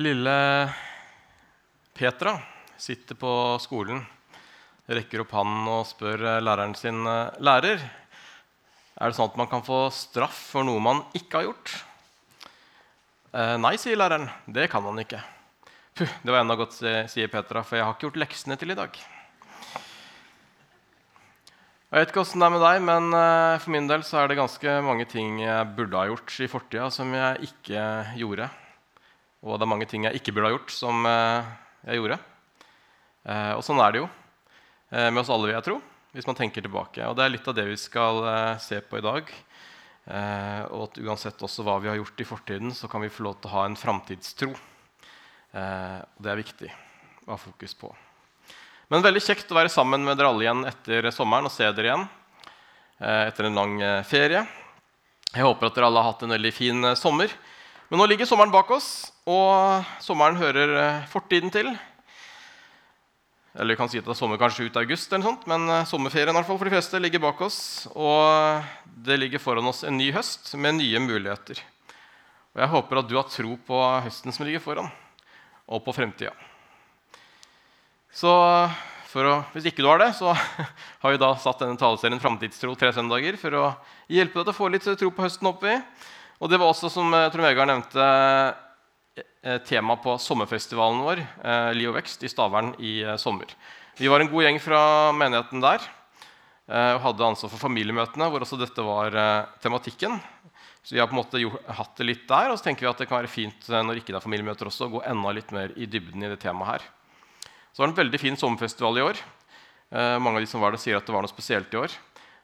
Lille Petra sitter på skolen, rekker opp hånden og spør eh, læreren sin eh, lærer er det sånn at man kan få straff for noe man ikke har gjort. Eh, nei, sier læreren. Det kan man ikke. Puh, det var enda godt, sier Petra, for jeg har ikke gjort leksene til i dag. Jeg vet ikke åssen det er med deg, men eh, for min del så er det ganske mange ting jeg burde ha gjort i fortida, som jeg ikke gjorde. Og det er mange ting jeg ikke burde ha gjort, som eh, jeg gjorde. Eh, og sånn er det jo med oss alle, vil jeg tro, hvis man tenker tilbake. Og det er litt av det vi skal se på i dag. Og at uansett også hva vi har gjort i fortiden, så kan vi få lov til å ha en framtidstro. Og det er viktig å ha fokus på. Men veldig kjekt å være sammen med dere alle igjen etter sommeren og se dere igjen eh, etter en lang eh, ferie. Jeg håper at dere alle har hatt en veldig fin eh, sommer. Men nå ligger sommeren bak oss, og sommeren hører fortiden til. Eller vi kan si at det er sommer kanskje ut august, eller sånt, men sommerferien i hvert fall for de fleste ligger bak oss. Og det ligger foran oss en ny høst med nye muligheter. Og jeg håper at du har tro på høsten som ligger foran, og på fremtida. Så å, hvis ikke du har det, så har vi da satt denne taleserien Framtidstro tre søndager for å hjelpe deg til å få litt tro på høsten oppi. Og det var også, som eh, Trond Vegard nevnte, eh, tema på sommerfestivalen vår, eh, Liv og vekst, i Stavern i sommer. Vi var en god gjeng fra menigheten der og hadde ansvar for familiemøtene, hvor også dette var tematikken. Så vi har på en måte hatt det litt der, og så tenker vi at det kan være fint når ikke det er familiemøter også, å gå enda litt mer i dybden i det temaet her. Så var det en veldig fin sommerfestival i år. Eh, mange av de som var der, sier at det var noe spesielt i år.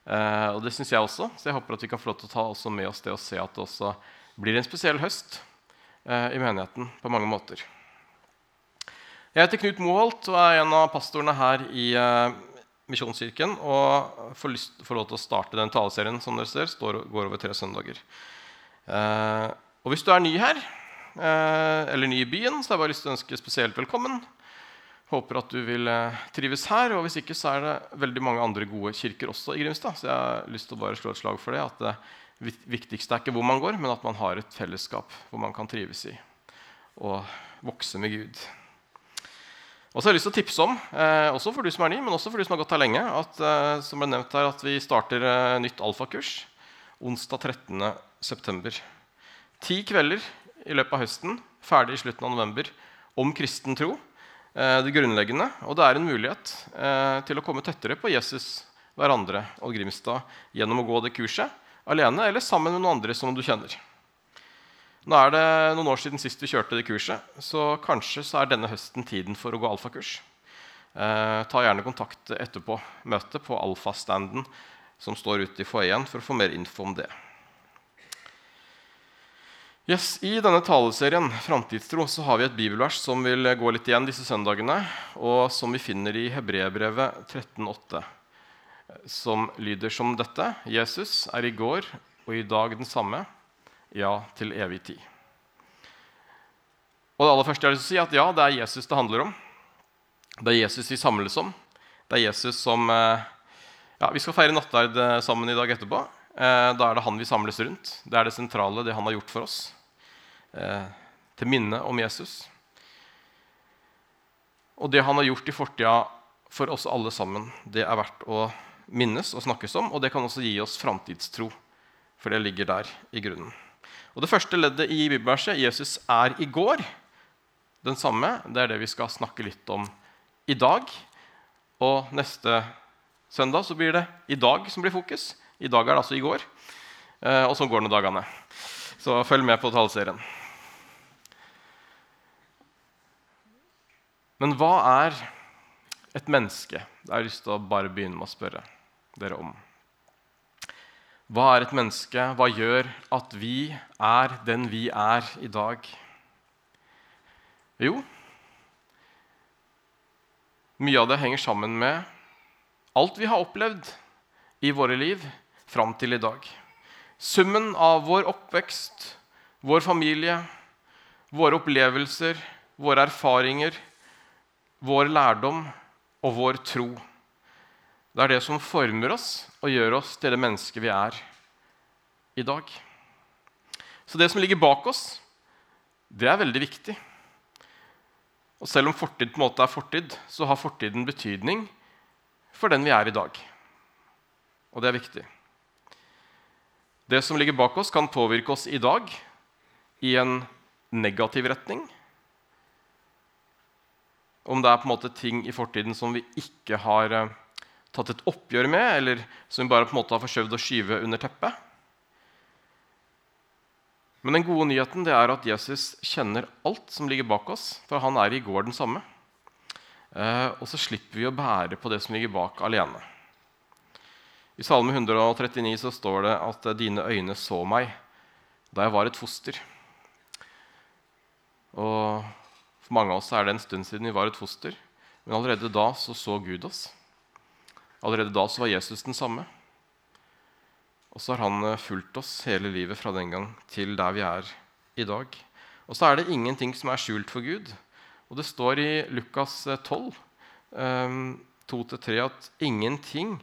Eh, og det syns jeg også. Så jeg håper at vi kan få lov til å ta med oss det og se at det også blir en spesiell høst eh, i menigheten på mange måter. Jeg heter Knut Moholt og er en av pastorene her i eh, Misjonskirken. Og får, lyst, får lov til å starte den taleserien som dere ser, står, går over tre søndager. Eh, og hvis du er ny her, eh, eller ny i byen, så har jeg bare lyst til å ønske spesielt velkommen. Håper at du vil eh, trives her. Og hvis ikke, så er det veldig mange andre gode kirker også i Grimstad. Så jeg har lyst til å bare slå et slag for det. At det viktigste er ikke hvor man går, men at man har et fellesskap hvor man kan trives i og vokse med Gud. Og så har jeg lyst til å tipse om, eh, også for du som er ny, men også for du som har gått her lenge, at, eh, som ble nevnt her, at vi starter eh, nytt alfakurs onsdag 13.9. Ti kvelder i løpet av høsten, ferdig i slutten av november, om kristen tro. Det grunnleggende. Og det er en mulighet til å komme tettere på Jesus, hverandre og Grimstad gjennom å gå det kurset alene eller sammen med noen andre som du kjenner. Nå er det noen år siden sist vi kjørte det kurset, så kanskje så er denne høsten tiden for å gå alfakurs. Eh, ta gjerne kontakt etterpå. møtet på alfastanden som står ute i foajeen, for å få mer info om det. Yes, I denne taleserien Framtidstro så har vi et bibelvers som vil gå litt igjen disse søndagene, og som vi finner i Hebreerbrevet 13,8, som lyder som dette.: Jesus er i går og i dag den samme, ja, til evig tid. Og det aller første jeg vil si at Ja, det er Jesus det handler om. Det er Jesus vi samles om. Det er Jesus som eh, ja, Vi skal feire nattverd eh, sammen i dag etterpå. Eh, da er det han vi samles rundt. Det er det sentrale, det han har gjort for oss til minne om Jesus. Og det han har gjort i fortida for oss alle sammen, det er verdt å minnes og snakkes om. Og det kan også gi oss framtidstro, for det ligger der i grunnen. Og Det første leddet i bibelverset, Jesus er i går, den samme. Det er det vi skal snakke litt om i dag. Og neste søndag så blir det i dag som blir fokus. I dag er det altså i går. Eh, og så går det dagene. Så følg med på taleserien. Men hva er et menneske? Det har jeg lyst til å bare begynne med å spørre dere om. Hva er et menneske? Hva gjør at vi er den vi er i dag? Jo, mye av det henger sammen med alt vi har opplevd i våre liv fram til i dag. Summen av vår oppvekst, vår familie, våre opplevelser, våre erfaringer, vår lærdom og vår tro. Det er det som former oss og gjør oss til det mennesket vi er i dag. Så det som ligger bak oss, det er veldig viktig. Og selv om fortid på en måte er fortid, så har fortiden betydning for den vi er i dag. Og det er viktig. Det som ligger bak oss, kan påvirke oss i dag i en negativ retning. Om det er på en måte ting i fortiden som vi ikke har eh, tatt et oppgjør med, eller som vi bare på en måte har forsøkt å skyve under teppet. Men den gode nyheten det er at Jesus kjenner alt som ligger bak oss, for han er i går den samme. Eh, og så slipper vi å bære på det som ligger bak, alene. I Salme 139 så står det at 'dine øyne så meg da jeg var et foster'. Og For mange av oss er det en stund siden vi var et foster, men allerede da så, så Gud oss. Allerede da så var Jesus den samme. Og så har han eh, fulgt oss hele livet fra den gang til der vi er i dag. Og så er det ingenting som er skjult for Gud. Og det står i Lukas 12, 2-3, eh, at ingenting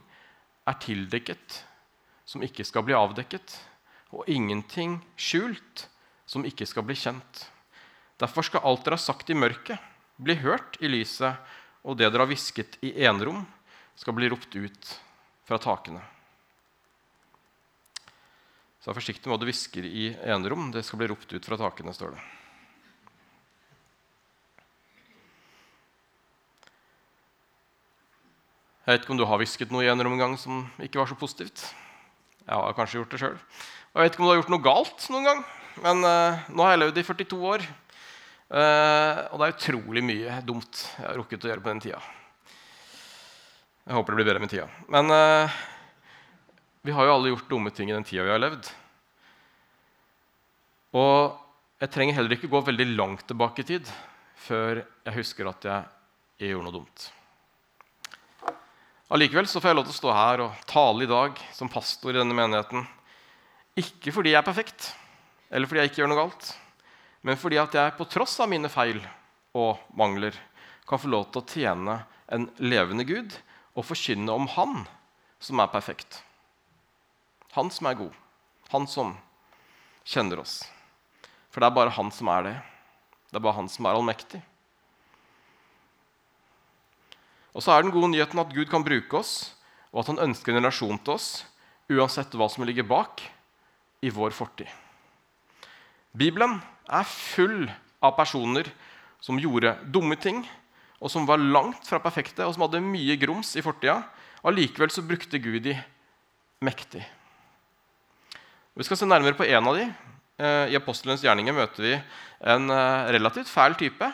er tildekket som ikke skal bli avdekket, og ingenting skjult som ikke skal bli kjent. Derfor skal alt dere har sagt i mørket, bli hørt i lyset, og det dere har hvisket i enerom, skal bli ropt ut fra takene. Så vær forsiktig med hva du hvisker i enerom. Det skal bli ropt ut fra takene, står det. Jeg vet ikke om du har hvisket noe i en gang som ikke var så positivt. Jeg har kanskje gjort det sjøl. Jeg vet ikke om du har gjort noe galt noen gang. Men uh, nå har jeg levd i 42 år, uh, og det er utrolig mye dumt jeg har rukket å gjøre på den tida. Jeg håper det blir bedre med tida. Men uh, vi har jo alle gjort dumme ting i den tida vi har levd. Og jeg trenger heller ikke gå veldig langt tilbake i tid før jeg husker at jeg, jeg gjorde noe dumt. Allikevel får jeg lov til å stå her og tale i dag som pastor i denne menigheten. Ikke fordi jeg er perfekt, eller fordi jeg ikke gjør noe galt, men fordi at jeg på tross av mine feil og mangler kan få lov til å tjene en levende Gud og forkynne om Han som er perfekt. Han som er god. Han som kjenner oss. For det er bare Han som er det. Det er bare Han som er allmektig. Og så er den gode nyheten at Gud kan bruke oss, og at han ønsker en relasjon til oss, uansett hva som ligger bak i vår fortid. Bibelen er full av personer som gjorde dumme ting, og som var langt fra perfekte, og som hadde mye grums i fortida. Allikevel så brukte Gud de mektig. Vi skal se nærmere på en av de. Eh, I apostelens gjerninger møter vi en eh, relativt fæl type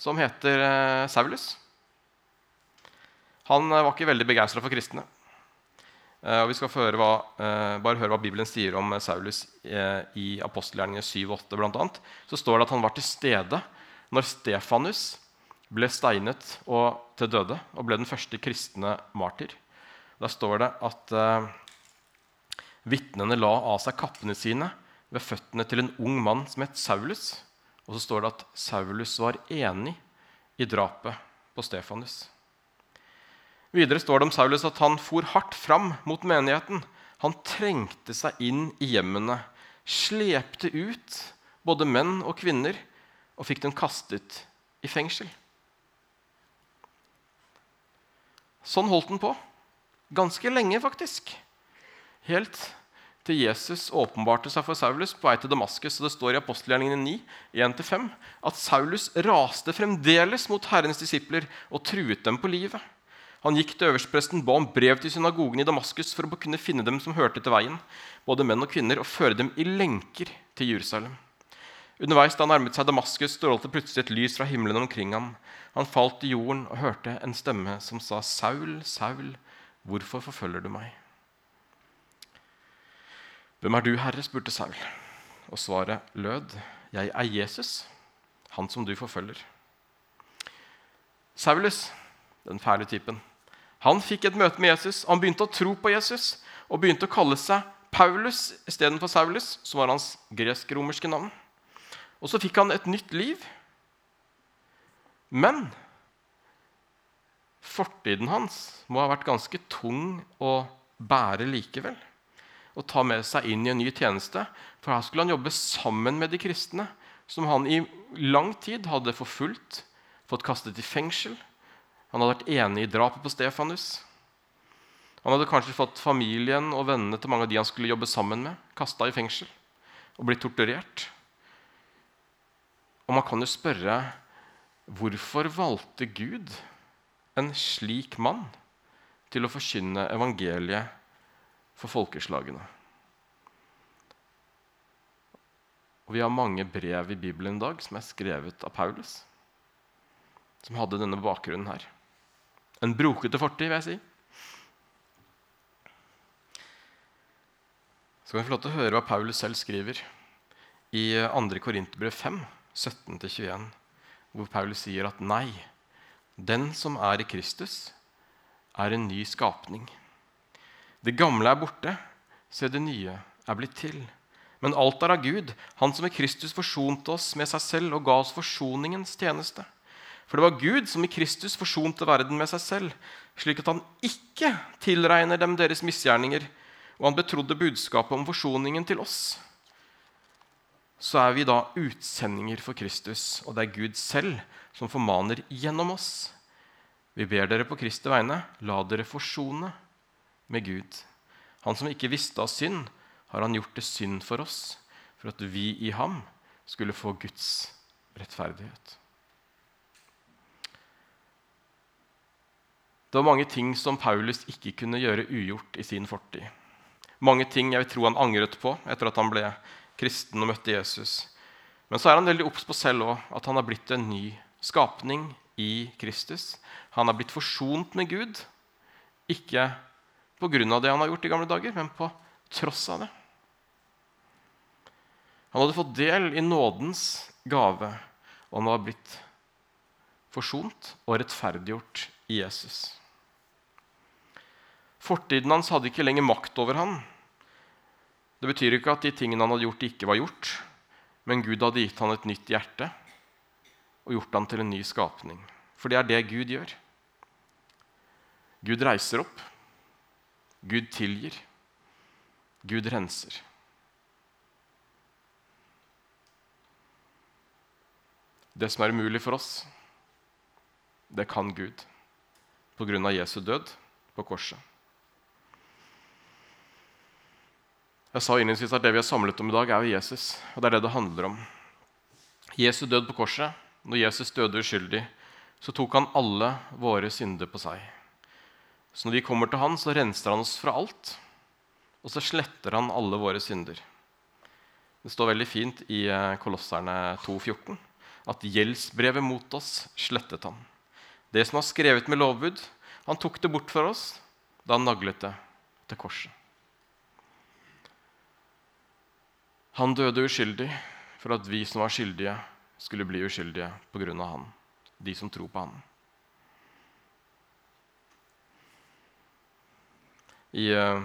som heter eh, Saulus. Han var ikke veldig begeistra for kristne. Og vi skal hva, bare høre hva Bibelen sier om Saulus i apostelgjerningene 7 og 8 bl.a. Så står det at han var til stede når Stefanus ble steinet og til døde og ble den første kristne martyr. Da står det at eh, vitnene la av seg kappene sine ved føttene til en ung mann som het Saulus. Og så står det at Saulus var enig i drapet på Stefanus. Videre står det om Saulus at han for hardt fram mot menigheten. Han trengte seg inn i hjemmene, slepte ut både menn og kvinner og fikk dem kastet i fengsel. Sånn holdt han på. Ganske lenge, faktisk. Helt til Jesus åpenbarte seg for Saulus på vei til Damaskus. Og det står i apostelgjerningene 9, 1-5, at Saulus raste fremdeles mot Herrens disipler og truet dem på livet. Han gikk til øverstpresten, ba om brev til synagogen i Damaskus for å kunne finne dem som hørte til veien, både menn og kvinner, og føre dem i lenker til Jerusalem. Underveis da han nærmet seg Damaskus, strålte plutselig et lys fra himmelen omkring ham. Han falt i jorden og hørte en stemme som sa, 'Saul, Saul, hvorfor forfølger du meg?' 'Hvem er du, Herre?' spurte Saul. Og svaret lød, 'Jeg er Jesus, han som du forfølger.' Saulus, den fæle typen, han fikk et møte med Jesus, han begynte å tro på Jesus og begynte å kalle seg Paulus istedenfor Saulus, som var hans gresk-romerske navn. Og så fikk han et nytt liv. Men fortiden hans må ha vært ganske tung å bære likevel. Å ta med seg inn i en ny tjeneste. For her skulle han jobbe sammen med de kristne, som han i lang tid hadde forfulgt, fått kastet i fengsel. Han hadde vært enig i drapet på Stefanus. Han hadde kanskje fått familien og vennene til mange av de han skulle jobbe sammen med, kasta i fengsel og blitt torturert. Og man kan jo spørre hvorfor valgte Gud en slik mann til å forkynne evangeliet for folkeslagene? Og Vi har mange brev i Bibelen i dag som er skrevet av Paulus, som hadde denne bakgrunnen her. En brokete fortid, vil jeg si. Så kan vi få lov til å høre hva Paulus selv skriver i 2. Korinterbrev 5, 17-21, hvor Paulus sier at nei, den som er i Kristus, er en ny skapning. Det gamle er borte, se det nye er blitt til. Men alt er av Gud, Han som i Kristus forsonte oss med seg selv og ga oss forsoningens tjeneste. For det var Gud som i Kristus forsonte verden med seg selv, slik at han ikke tilregner dem deres misgjerninger, og han betrodde budskapet om forsoningen til oss. Så er vi da utsendinger for Kristus, og det er Gud selv som formaner gjennom oss. Vi ber dere på Kristi vegne, la dere forsone med Gud. Han som ikke visste av synd, har han gjort det synd for oss, for at vi i ham skulle få Guds rettferdighet. Det var mange ting som Paulus ikke kunne gjøre ugjort i sin fortid. Mange ting jeg vil tro han angret på etter at han ble kristen og møtte Jesus. Men så er han veldig obs på selv òg, at han har blitt en ny skapning i Kristus. Han har blitt forsont med Gud, ikke pga. det han har gjort i gamle dager, men på tross av det. Han hadde fått del i nådens gave, og han var blitt forsont og rettferdiggjort i Jesus. Fortiden hans hadde ikke lenger makt over han. Det betyr ikke at de tingene han hadde gjort, ikke var gjort, men Gud hadde gitt han et nytt hjerte og gjort han til en ny skapning. For det er det Gud gjør. Gud reiser opp. Gud tilgir. Gud renser. Det som er umulig for oss, det kan Gud på grunn av Jesu død på korset. Jeg sa innledningsvis at Det vi er samlet om i dag, er jo Jesus. og det er det det handler om. Jesus død på korset, når Jesus døde uskyldig, så tok han alle våre synder på seg. Så når vi kommer til han, så renser han oss fra alt, og så sletter han alle våre synder. Det står veldig fint i eh, Kolosserne 2,14 at gjeldsbrevet mot oss slettet han. Det som var skrevet med lovbud, han tok det bort for oss da han naglet det til korset. Han døde uskyldig for at vi som var skyldige, skulle bli uskyldige pga. han, de som tror på han. I uh,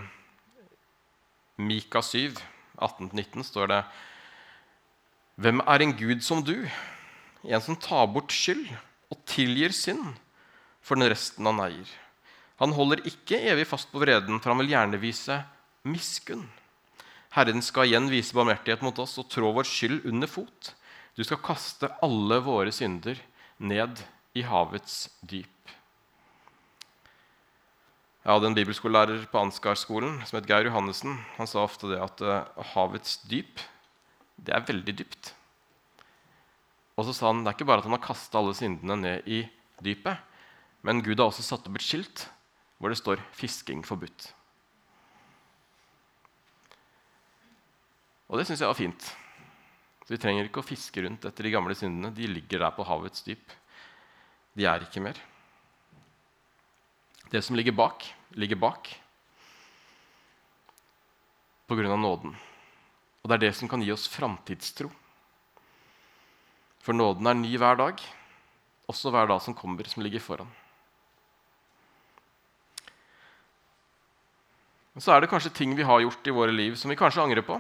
Mika 7, 18-19 står det Hvem er en gud som du? En som tar bort skyld og tilgir synd for den resten han eier. Han holder ikke evig fast på vreden, for han vil gjerne vise miskunn. Herren skal igjen vise barmhjertighet mot oss og trå vår skyld under fot. Du skal kaste alle våre synder ned i havets dyp. Jeg hadde en bibelskolelærer på Ansgar-skolen som het Geir Johannessen. Han sa ofte det at uh, havets dyp det er veldig dypt. Og så sa han det er ikke bare at han har kasta alle syndene ned i dypet, men Gud har også satt opp et skilt hvor det står 'fisking forbudt'. Og det syns jeg var fint. Så Vi trenger ikke å fiske rundt etter de gamle syndene. De ligger der på havets dyp. De er ikke mer. Det som ligger bak, ligger bak på grunn av nåden. Og det er det som kan gi oss framtidstro. For nåden er ny hver dag, også hver dag som kommer, som ligger foran. Men så er det kanskje ting vi har gjort i våre liv som vi kanskje angrer på,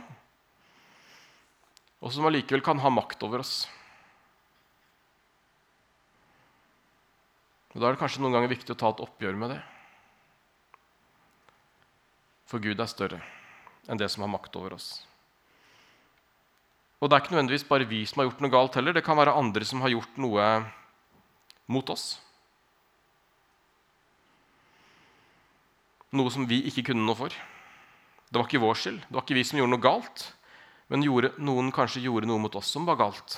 og som allikevel kan ha makt over oss. Og Da er det kanskje noen ganger viktig å ta et oppgjør med det. For Gud er større enn det som har makt over oss. Og det er ikke nødvendigvis bare vi som har gjort noe galt heller. Det kan være andre som har gjort noe mot oss. Noe som vi ikke kunne noe for. Det var ikke vår skyld. Det var ikke vi som gjorde noe galt. Men gjorde, noen kanskje gjorde noe mot oss som var galt.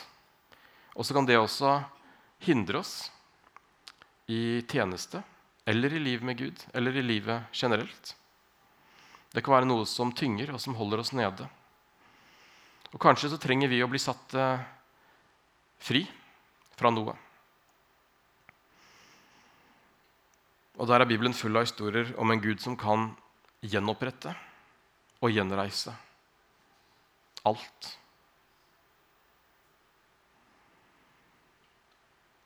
Og så kan det også hindre oss i tjeneste eller i liv med Gud eller i livet generelt. Det kan være noe som tynger, og som holder oss nede. Og kanskje så trenger vi å bli satt eh, fri fra noe. Og Der er Bibelen full av historier om en Gud som kan gjenopprette og gjenreise alt.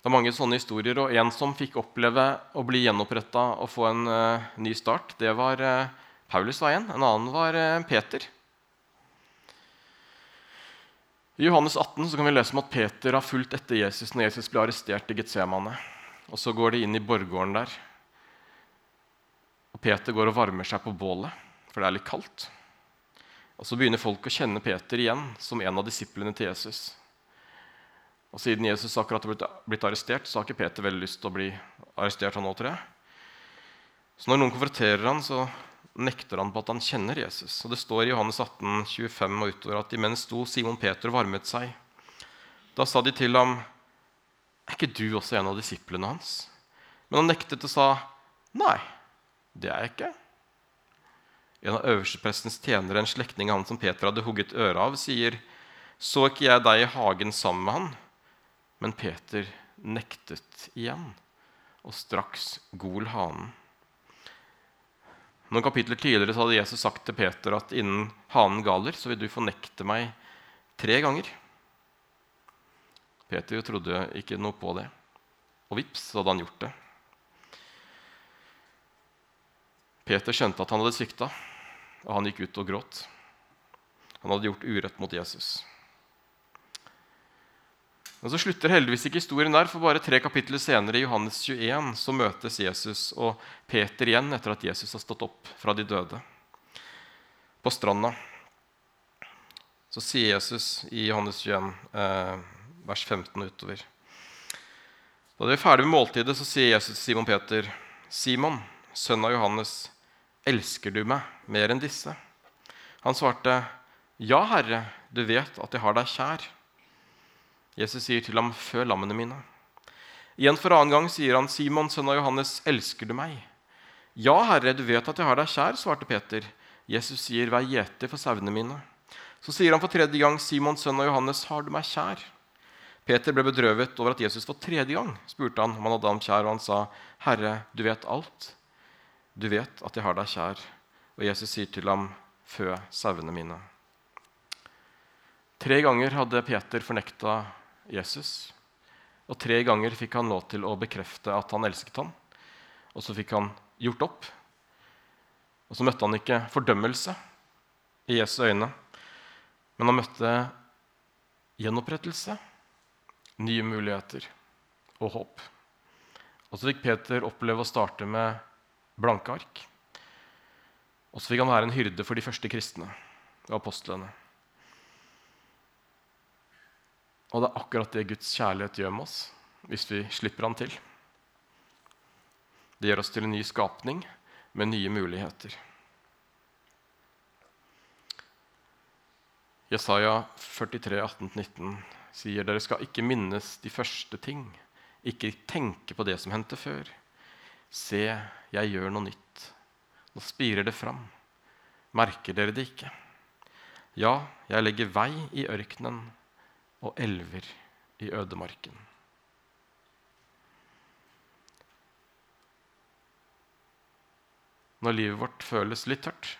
Det er mange sånne historier, og En som fikk oppleve å bli gjenoppretta og få en uh, ny start, det var uh, Paulus var en. En annen var uh, Peter. I Johannes 18 kan vi lese om at Peter har fulgt etter Jesus når Jesus ble arrestert i Getsemane. Og Så går de inn i borggården der. Og Peter går og varmer seg på bålet, for det er litt kaldt. Og Så begynner folk å kjenne Peter igjen som en av disiplene til Jesus. Og Siden Jesus akkurat har blitt arrestert, så har ikke Peter veldig lyst til å bli arrestert. han også. Så når noen konfronterer han, så nekter han på at han kjenner Jesus. Og Det står i Johannes 18, 25 og utover at imens sto Simon Peter og varmet seg. Da sa de til ham, 'Er ikke du også en av disiplene hans?' Men han nektet og sa, 'Nei, det er jeg ikke. En av øversteprestens tjenere, en slektning av han som Peter hadde hugget øret av, sier, Så ikke jeg deg i hagen sammen med han? Men Peter nektet igjen, og straks gol hanen. Noen kapitler tidligere hadde Jesus sagt til Peter at innen hanen galer, så vil du fornekte meg tre ganger. Peter trodde ikke noe på det, og vips, så hadde han gjort det. Peter skjønte at han hadde svikta, og han gikk ut og gråt. Han hadde gjort urett mot Jesus. Men så slutter heldigvis ikke historien der, for bare tre kapitler senere, i Johannes 21, så møtes Jesus og Peter igjen etter at Jesus har stått opp fra de døde. På stranda så sier Jesus i Johannes 21, eh, vers 15 utover Da de er ferdig med måltidet, så sier Jesus til Simon Peter, 'Simon, sønn av Johannes, Elsker du meg mer enn disse? Han svarte, Ja, Herre, du vet at jeg har deg kjær. Jesus sier til ham, Før lammene mine. Igjen for annen gang sier han, Simon, sønn av Johannes, elsker du meg? Ja, Herre, du vet at jeg har deg kjær, svarte Peter. Jesus sier, Vær gjeter for sauene mine. Så sier han for tredje gang, Simon, sønn av Johannes, har du meg kjær? Peter ble bedrøvet over at Jesus for tredje gang spurte han om han hadde ham kjær, og han sa, Herre, du vet alt. Du vet at jeg har deg kjær. Og Jesus sier til ham, Fø sauene mine. Tre ganger hadde Peter fornekta Jesus. Og tre ganger fikk han lov til å bekrefte at han elsket ham. Og så fikk han gjort opp. Og så møtte han ikke fordømmelse i Jesu øyne, men han møtte gjenopprettelse, nye muligheter og håp. Og så fikk Peter oppleve å starte med blanke ark. Og så fikk han være en hyrde for de første kristne og apostlene. Og det er akkurat det Guds kjærlighet gjør med oss hvis vi slipper han til. Det gjør oss til en ny skapning med nye muligheter. Jesaja 43, 18-19 sier dere skal ikke minnes de første ting, ikke tenke på det som hendte før. Se, jeg gjør noe nytt. Nå spirer det fram. Merker dere det ikke? Ja, jeg legger vei i ørkenen og elver i ødemarken. Når livet vårt føles litt tørt,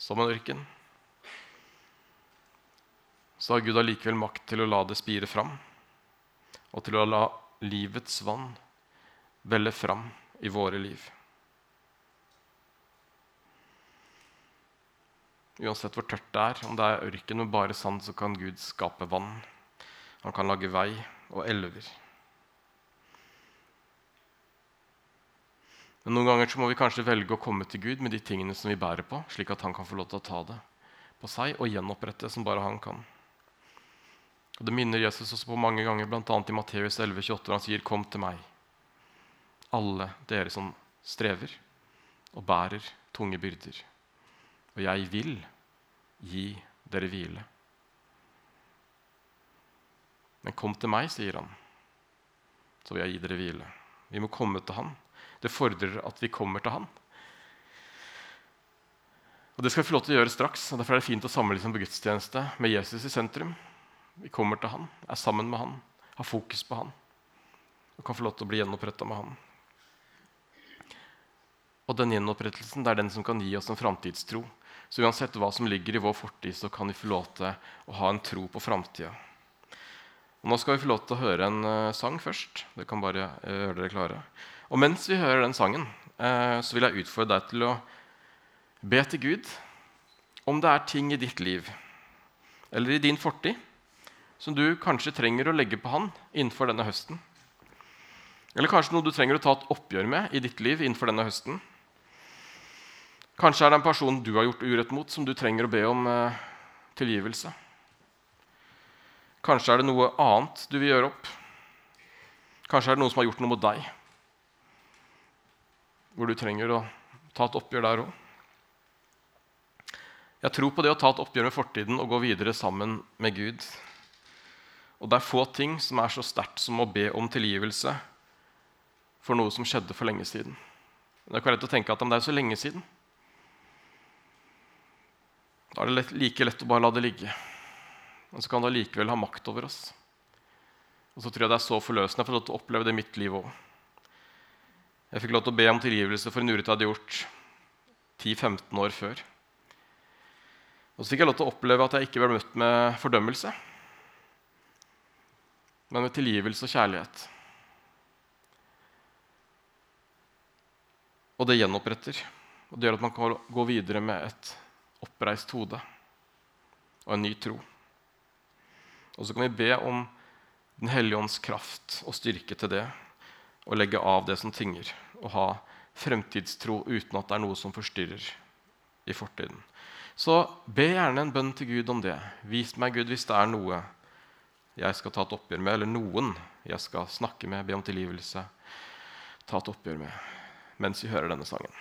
som en ørken, så har Gud allikevel makt til å la det spire fram, og til å la livets vann velle fram i våre liv. Uansett hvor tørt det er, om det er ørken med bare sand, så kan Gud skape vann. Han kan lage vei og elver. Men noen ganger så må vi kanskje velge å komme til Gud med de tingene som vi bærer på, slik at han kan få lov til å ta det på seg og gjenopprette som bare han kan. Og Det minner Jesus også på mange ganger, bl.a. i Matteus 11, 28, hvor han sier, 'Kom til meg, alle dere som strever og bærer tunge byrder, og jeg vil gi dere hvile.' Men kom til meg, sier han, så vil jeg gi dere hvile. Vi må komme til han. Det fordrer at vi kommer til han. Og Det skal vi få lov til å gjøre straks. og Derfor er det fint å samle liksom på gudstjeneste med Jesus i sentrum. Vi kommer til han, er sammen med han, har fokus på han. Og kan få lov til å bli gjenoppretta med han. Og den gjenopprettelsen det er den som kan gi oss en framtidstro. Så uansett hva som ligger i vår fortid, så kan vi få lov til å ha en tro på framtida. Nå skal vi få lov til å høre en uh, sang først. Det kan bare uh, gjøre dere klare. Og mens vi hører den sangen, uh, så vil jeg utfordre deg til å be til Gud om det er ting i ditt liv eller i din fortid som du kanskje trenger å legge på Han innenfor denne høsten. Eller kanskje noe du trenger å ta et oppgjør med i ditt liv innenfor denne høsten. Kanskje er det en person du har gjort urett mot, som du trenger å be om tilgivelse. Kanskje er det noe annet du vil gjøre opp. Kanskje er det noen som har gjort noe mot deg, hvor du trenger å ta et oppgjør der òg. Jeg tror på det å ta et oppgjør med fortiden og gå videre sammen med Gud. Og det er få ting som er så sterkt som å be om tilgivelse for noe som skjedde for lenge siden. Det er ikke lett å tenke at det er så lenge siden. Da er det like lett å bare la det ligge. Men så kan det allikevel ha makt over oss. Og så tror jeg det er så forløsende. Til å oppleve det i mitt liv òg. Jeg fikk lov til å be om tilgivelse for en urett jeg hadde gjort 10-15 år før. Og så fikk jeg lov til å oppleve at jeg ikke ble møtt med fordømmelse, men med tilgivelse og kjærlighet. Og det gjenoppretter. Og det gjør at man kan gå videre med et oppreist hode og en ny tro. Og så kan vi be om Den hellige ånds kraft og styrke til det. Og legge av det som tynger. Og ha fremtidstro uten at det er noe som forstyrrer i fortiden. Så be gjerne en bønn til Gud om det. Vis meg, Gud, hvis det er noe jeg skal ta et oppgjør med, eller noen jeg skal snakke med, be om tilgivelse, ta et oppgjør med, mens vi hører denne sangen.